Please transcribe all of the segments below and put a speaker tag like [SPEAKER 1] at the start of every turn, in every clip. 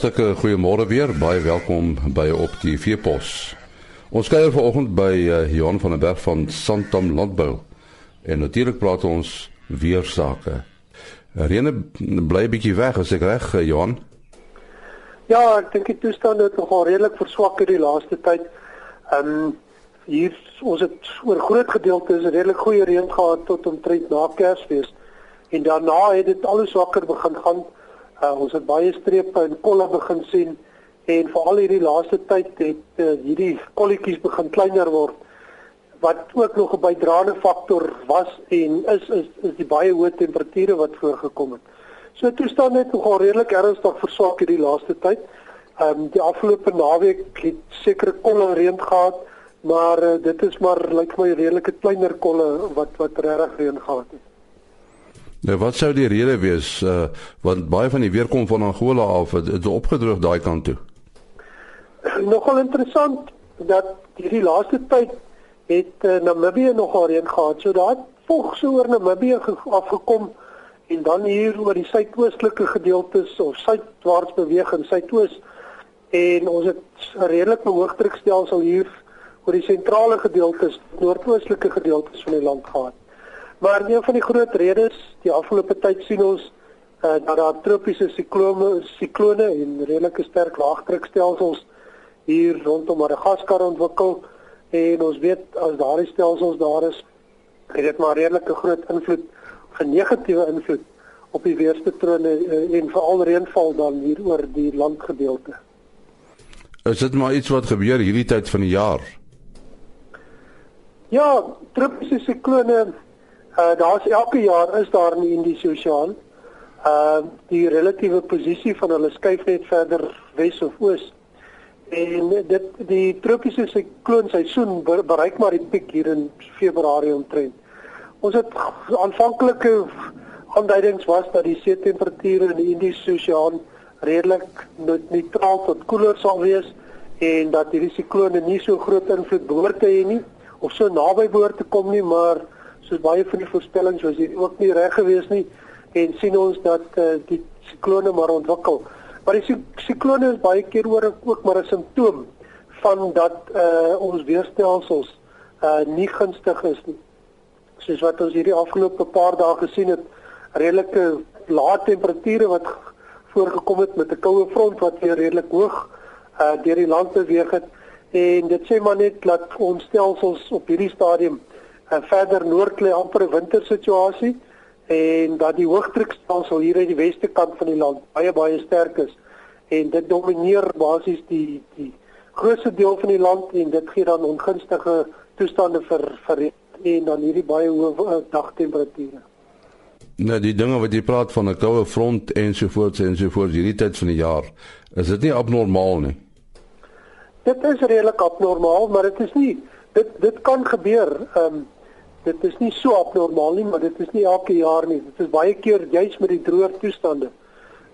[SPEAKER 1] Hartlike goeiemôre weer. Baie welkom by op die Veepos. Ons kuier vanoggend by uh, Johan van der Berg van Santam Landbou. En natuurlik praat ons weer sake. Rene bly 'n bietjie weg as ek reg, uh, Johan.
[SPEAKER 2] Ja, ek dink die toestand het nogal redelik verswak hierdie laaste tyd. Ehm um, hier ons het oor groot gedeeltes redelik goeie reën gehad tot omtrent na Kersfees. En daarna het dit al hoe swakker begin gaan. Uh, ons het baie strepe en kolle begin sien en veral hierdie laaste tyd het uh, hierdie kolletjies begin kleiner word wat ook nog 'n bydraende faktor was en is is is die baie hoë temperature wat voorgekom het. So toestand het nogal redelik ernstig verswak hierdie laaste tyd. Ehm um, die afgelope naweek het sekere kolle reën gehad, maar uh, dit is maar lyk like my redelike kleiner kolle wat wat regtig reën gehad het.
[SPEAKER 1] Nou wat sou die rede wees uh want baie van die weer kom van Angola af het dit opgedroog daai kant toe.
[SPEAKER 2] Nogal interessant dat hierdie laaste tyd het uh, Namibië nogal reën gehad. So daar volg so oor Namibië afgekom en dan hier oor die suidoostelike gedeeltes of suidwaarts beweeg in suidoos en ons het 'n redelike hoëdrukstelsel hier oor die sentrale gedeeltes, noordoostelike gedeeltes van die land gehad. Maar een van die groot redes, die afgelope tyd sien ons uh, dat daar tropiese siklone, siklone en redelike sterk laagdrukstelsels hier rondom Madagaskar ontwikkel en ons weet as daardie stelsels daar is, het dit maar redelike groot invloed, 'n negatiewe invloed op die weerpatrone uh, en veral reënval dan hier oor die landgedeelte.
[SPEAKER 1] Is dit maar iets wat gebeur hierdie tyd van die jaar?
[SPEAKER 2] Ja, tropiese siklone Uh daar's elke jaar is daar in die Indiese Oseaan uh die relatiewe posisie van hulle skuif net verder wes of oos. En dit die tropiese sikloonseisoen bereik maar die piek hier in Februarie omtrent. Ons het aanvanklike aanduidings was dat die see temperature in die Indiese Oseaan redelik neutraal tot koeler sal wees en dat hierdie siklone nie so groot invloed behoort te hê nie of so naby behoort te kom nie, maar soos baie van die voorspellings was hier ook nie reg gewees nie en sien ons dat uh, die siklone maar ontwikkel. Maar die siklone is baie keer oor ook maar 'n simptoom van dat uh, ons weerstelsels uh, nie gunstig is nie. Soos wat ons hierdie afgelope paar dae gesien het, redelike lae temperature wat voorgekom het met 'n koue front wat weer redelik hoog uh, deur die land beweeg het en dit sê maar net dat ons stelsels op hierdie stadium en verder noord lê amper 'n wintersituasie en dat die hoëdrukstelsel hier uit die weste kant van die land baie baie sterk is en dit domineer basies die die grootste deel van die land en dit gee dan ongunstige toestande vir vir en dan hierdie baie hoë uh, dagtemperature.
[SPEAKER 1] Nou die dinge wat jy praat van 'n koue front en so voort en so voort hierdie tyd van die jaar, is dit nie abnormaal nie.
[SPEAKER 2] Dit is redelik abnormaal, maar dit is nie dit dit kan gebeur. Ehm um, dit is nie so abnormaal nie, maar dit is nie elke jaar nie. Dit is baie keer juis met die droër toestande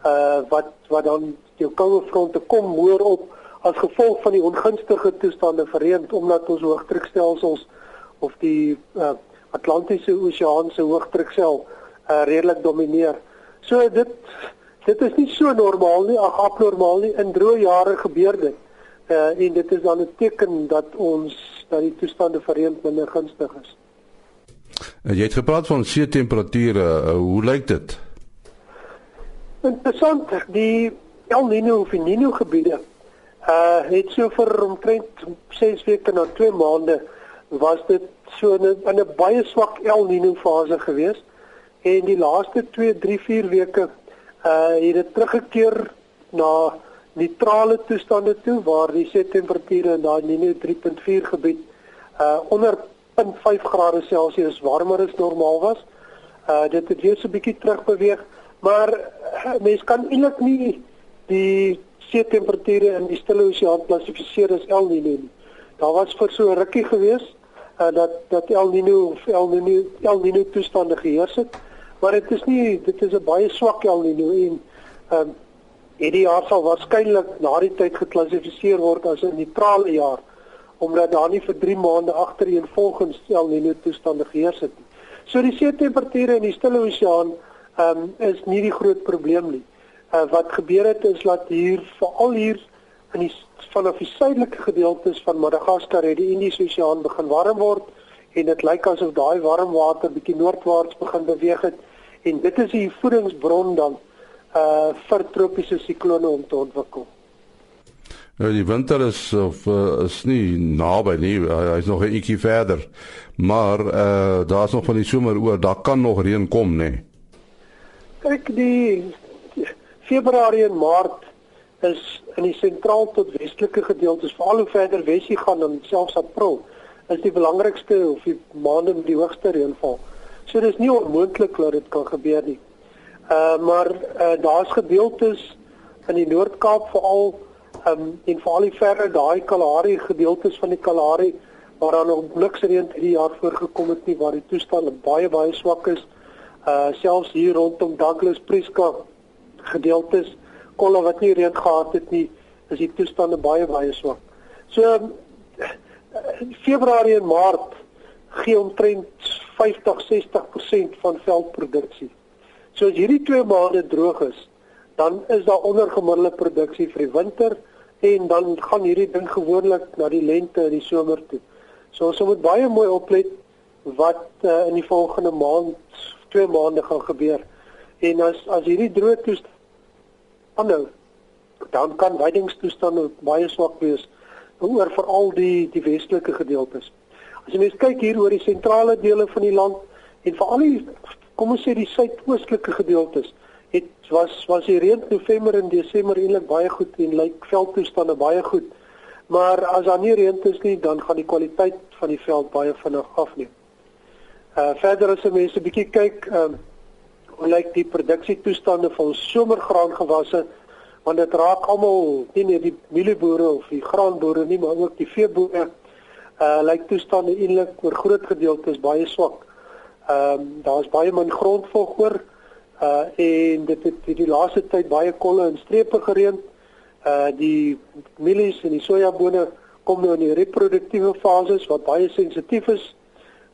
[SPEAKER 2] uh wat wat dan jou koue fronte kom hoor op as gevolg van die ongunstige toestande verreend omdat ons hoëdrukstelsels of die uh Atlantiese Oseaan se hoëdruksel uh redelik domineer. So dit dit is nie so normaal nie, ag abnormaal nie. In droë jare gebeur dit. Uh en dit is dan 'n teken dat ons dat die toestande verreend minder gunstig is.
[SPEAKER 1] En jy het gepraat van see temperature, uh, hoe lyk dit?
[SPEAKER 2] Interessant, die El Niño of Niño gebiede uh het so vir omtrent 6 weke na 2 maande was dit so in 'n in 'n baie swak El Niño fase gewees en die laaste 2 3 4 weke uh het dit teruggekeer na neutrale toestande toe waar die see temperature in daai Niño 3.4 gebied uh onder 0.5 grade Celsius warmer as normaal was. Uh dit het weer so 'n bietjie terug beweeg, maar uh, mens kan eintlik nie die see temperature in die Stille Oseaan klassifiseer as El Niño nie. Daar was vir so 'n rukkie gewees uh dat dat El Niño of El Niño El Niño toestande geheers het, maar dit is nie dit is 'n baie swak El Niño en um hierdie jaar sal waarskynlik na die tyd geklassifiseer word as 'n neutrale jaar omdat daar nie vir 3 maande agtereen volgens El Niño toestande geheers het nie. So die see temperature in die Stille Oseaan ehm um, is nie die groot probleem nie. Uh, wat gebeur het is dat hier veral hier in die vanaf die suidelike gedeeltes van Madagaskar het die Indiese Oseaan begin warm word en dit lyk asof daai warm water bietjie noordwaarts begin beweeg het en dit is die voedingsbron dan uh vir tropiese siklone om te ontwikkel.
[SPEAKER 1] Nou die winter is of uh, is nie naby nie, hy is nog 'n bietjie verder. Maar uh daar's nog van die somer oor, daar kan nog reën kom, nê. Nee.
[SPEAKER 2] Kyk, die Februarie en Maart is in die sentraal tot westelike gedeeltes, veral hoe verder wes jy gaan dan selfs April, is die belangrikste of die maande met die hoogste reënval. So dis nie onmoontlik dat dit kan gebeur nie. Uh maar uh daar's gedeeltes in die Noord-Kaap veral um, en veral die verre daai Kalahari gedeeltes van die Kalahari waar daar nog niks reën hierdie jaar voorgekom het nie waar die toestande baie baie swak is. Uh selfs hier rondom Douglas Prieska gedeeltes kolle wat nie reën gehad het nie, is die toestande baie baie swak. So Februarie en Maart gee omtrent 50-60% van veldproduksie. So as hierdie twee maande droog is, dan is daar ondergemiddelde produksie vir die winter en dan gaan hierdie ding gewoonlik na die lente en die somer toe. So ons moet baie mooi oplet wat uh, in die volgende maand, twee maande gaan gebeur. En as as hierdie droë toestand aanhou, dan kan weidingstoestande baie swak wees oor veral die die westelike gedeeltes. As jy mens kyk hier oor die sentrale dele van die land en veral die kom ons sê die suidoostelike gedeeltes, het was was die reën November en Desember eintlik baie goed en lyk veldtoestande baie goed. Maar as daar nie reën is nie, dan gaan die kwaliteit van die veld baie vinnig afneem. Uh verder as mense bietjie kyk, ehm uh, hoe lyk die produksietoestande van somergraangewasse want dit raak almal nie net die mielieboere of die graanboere nie, maar ook die veeboere. Uh lyk toestande eintlik oor groot gedeeltes baie swak. Ehm um, daar's baie min grondvog oor uh en dit het die, die laaste tyd baie kolle en strepe gereën. Uh die mielies en die sojabone kom nou in die reproduktiewe fases wat baie sensitief is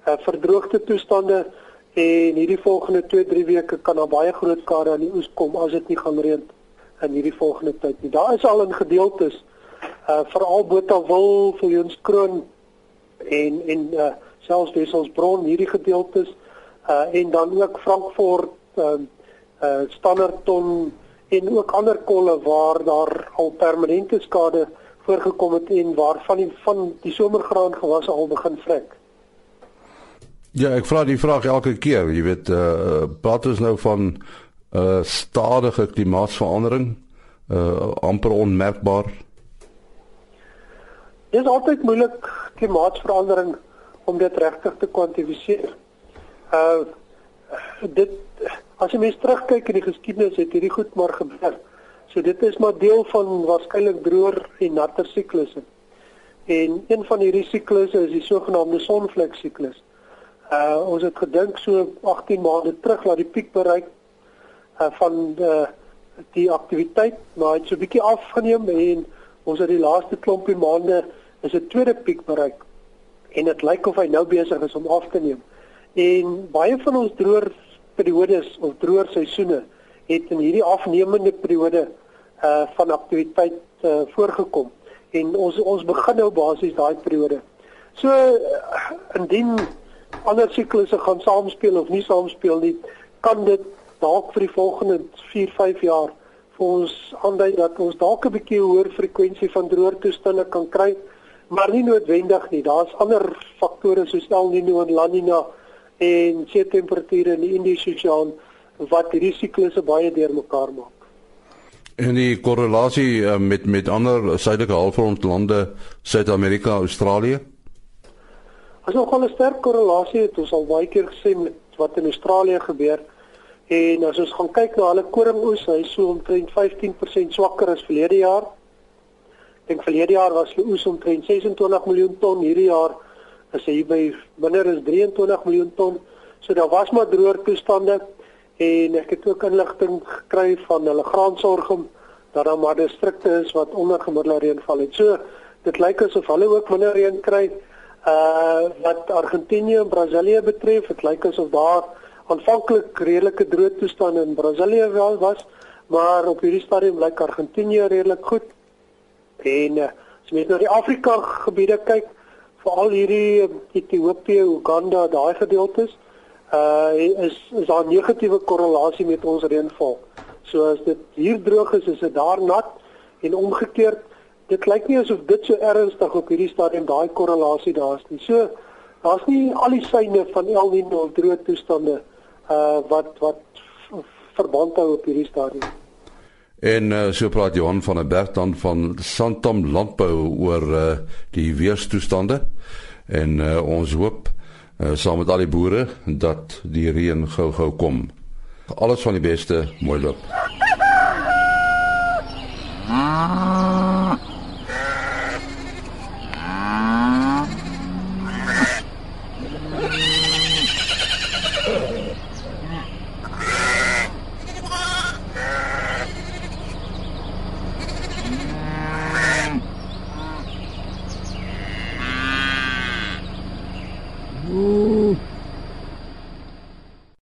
[SPEAKER 2] uh vir droogte toestande en hierdie volgende 2-3 weke kan daar baie groot skade aan die oes kom as dit nie gaan reën in hierdie volgende tyd nie. Daar is al in gedeeltes uh veral Botawil, Viljoenskroon en en uh selfs Wesselsbron hierdie gedeeltes uh en dan ook Frankfurt uh, uh Standerton en ook ander kolle waar daar al permanente skade voorgekom het en waar van die van die somergraan gewasse al begin vrek.
[SPEAKER 1] Ja, ek vra die vraag elke keer, jy weet, uh praat ons nou van 'n uh, stadige klimaatsverandering, uh amper onmerkbaar.
[SPEAKER 2] Dit is altyd moeilik klimaatsverandering om dit regtig te kwantifiseer. Uh dit as jy mens terugkyk in die geskiedenis het hierdie goed maar gebeur. So dit is maar deel van waarskynlik droër en natter siklusse. En een van hierdie siklusse is die sogenaamde sonvlek siklus. Uh ons het gedink so 18 maande terug dat die piek bereik uh van die die aktiwiteit maar het so 'n bietjie afgeneem en ons het die laaste klompie maande is 'n tweede piek bereik en dit lyk of hy nou besig is om af te neem. En baie van ons droër periodes of droër seisoene het in hierdie afnemende periode uh van aktiwiteit uh voorgekom en ons ons begin nou basies daai periode. So uh, indien ander siklusse gaan saamspeel of nie saamspeel nie, kan dit dalk vir die volgende 4, 5 jaar vir ons aandui dat ons dalk 'n bietjie hoër frekwensie van droër toestande kan kry, maar nie noodwendig nie. Daar's ander faktore soos El Niño en La Niña en see temperature in die Indiese Oseaan wat hierdie siklusse baie deurmekaar maak.
[SPEAKER 1] En die korrelasie uh, met met ander suidelike halfrondlande, Suid-Amerika, Australië?
[SPEAKER 2] As ons 'n sterk korrelasie het, ons al baie keer gesê met wat in Australië gebeur en as ons gaan kyk na hulle koringoes, hy so omtrent 15% swakker as verlede jaar. Ek dink verlede jaar was hulle oes omtrent 26 miljoen ton, hierdie jaar as hy by minder as 23 miljoen ton. So daar was maar droër toestande en ek het ook inligting gekry van hulle graansorgum dat daar maar distrikte is wat onder gemiddelde reënval het. So dit lyk asof hulle ook minder reën kry. Uh wat Argentinië en Brasilië betref, dit lyk asof daar aanvanklik redelike droë toestand in Brasilië wel was, maar op hierdie stadium lyk Argentinië redelik goed. En uh, as mens na die Afrika gebiede kyk, veral hierdie ehm, Ethiopië, Uganda, daai gedeeltes uh is is daar negatiewe korrelasie met ons reënval. So as dit hier droog is, is dit daar nat en omgekeerd. Dit lyk nie asof dit so ernstig op hierdie stadium daai korrelasie daar's nie. So daar's nie al die syne van El Nino of droë toestande uh wat wat verband hou op hierdie stadium.
[SPEAKER 1] En uh, so praat Johan van der Berg dan van Santam landbou oor uh, die weerstoestande en uh, ons hoop uh, saam met al die boere dat die reën gou-gou kom. Alles van die beste, mooi loop. Ah.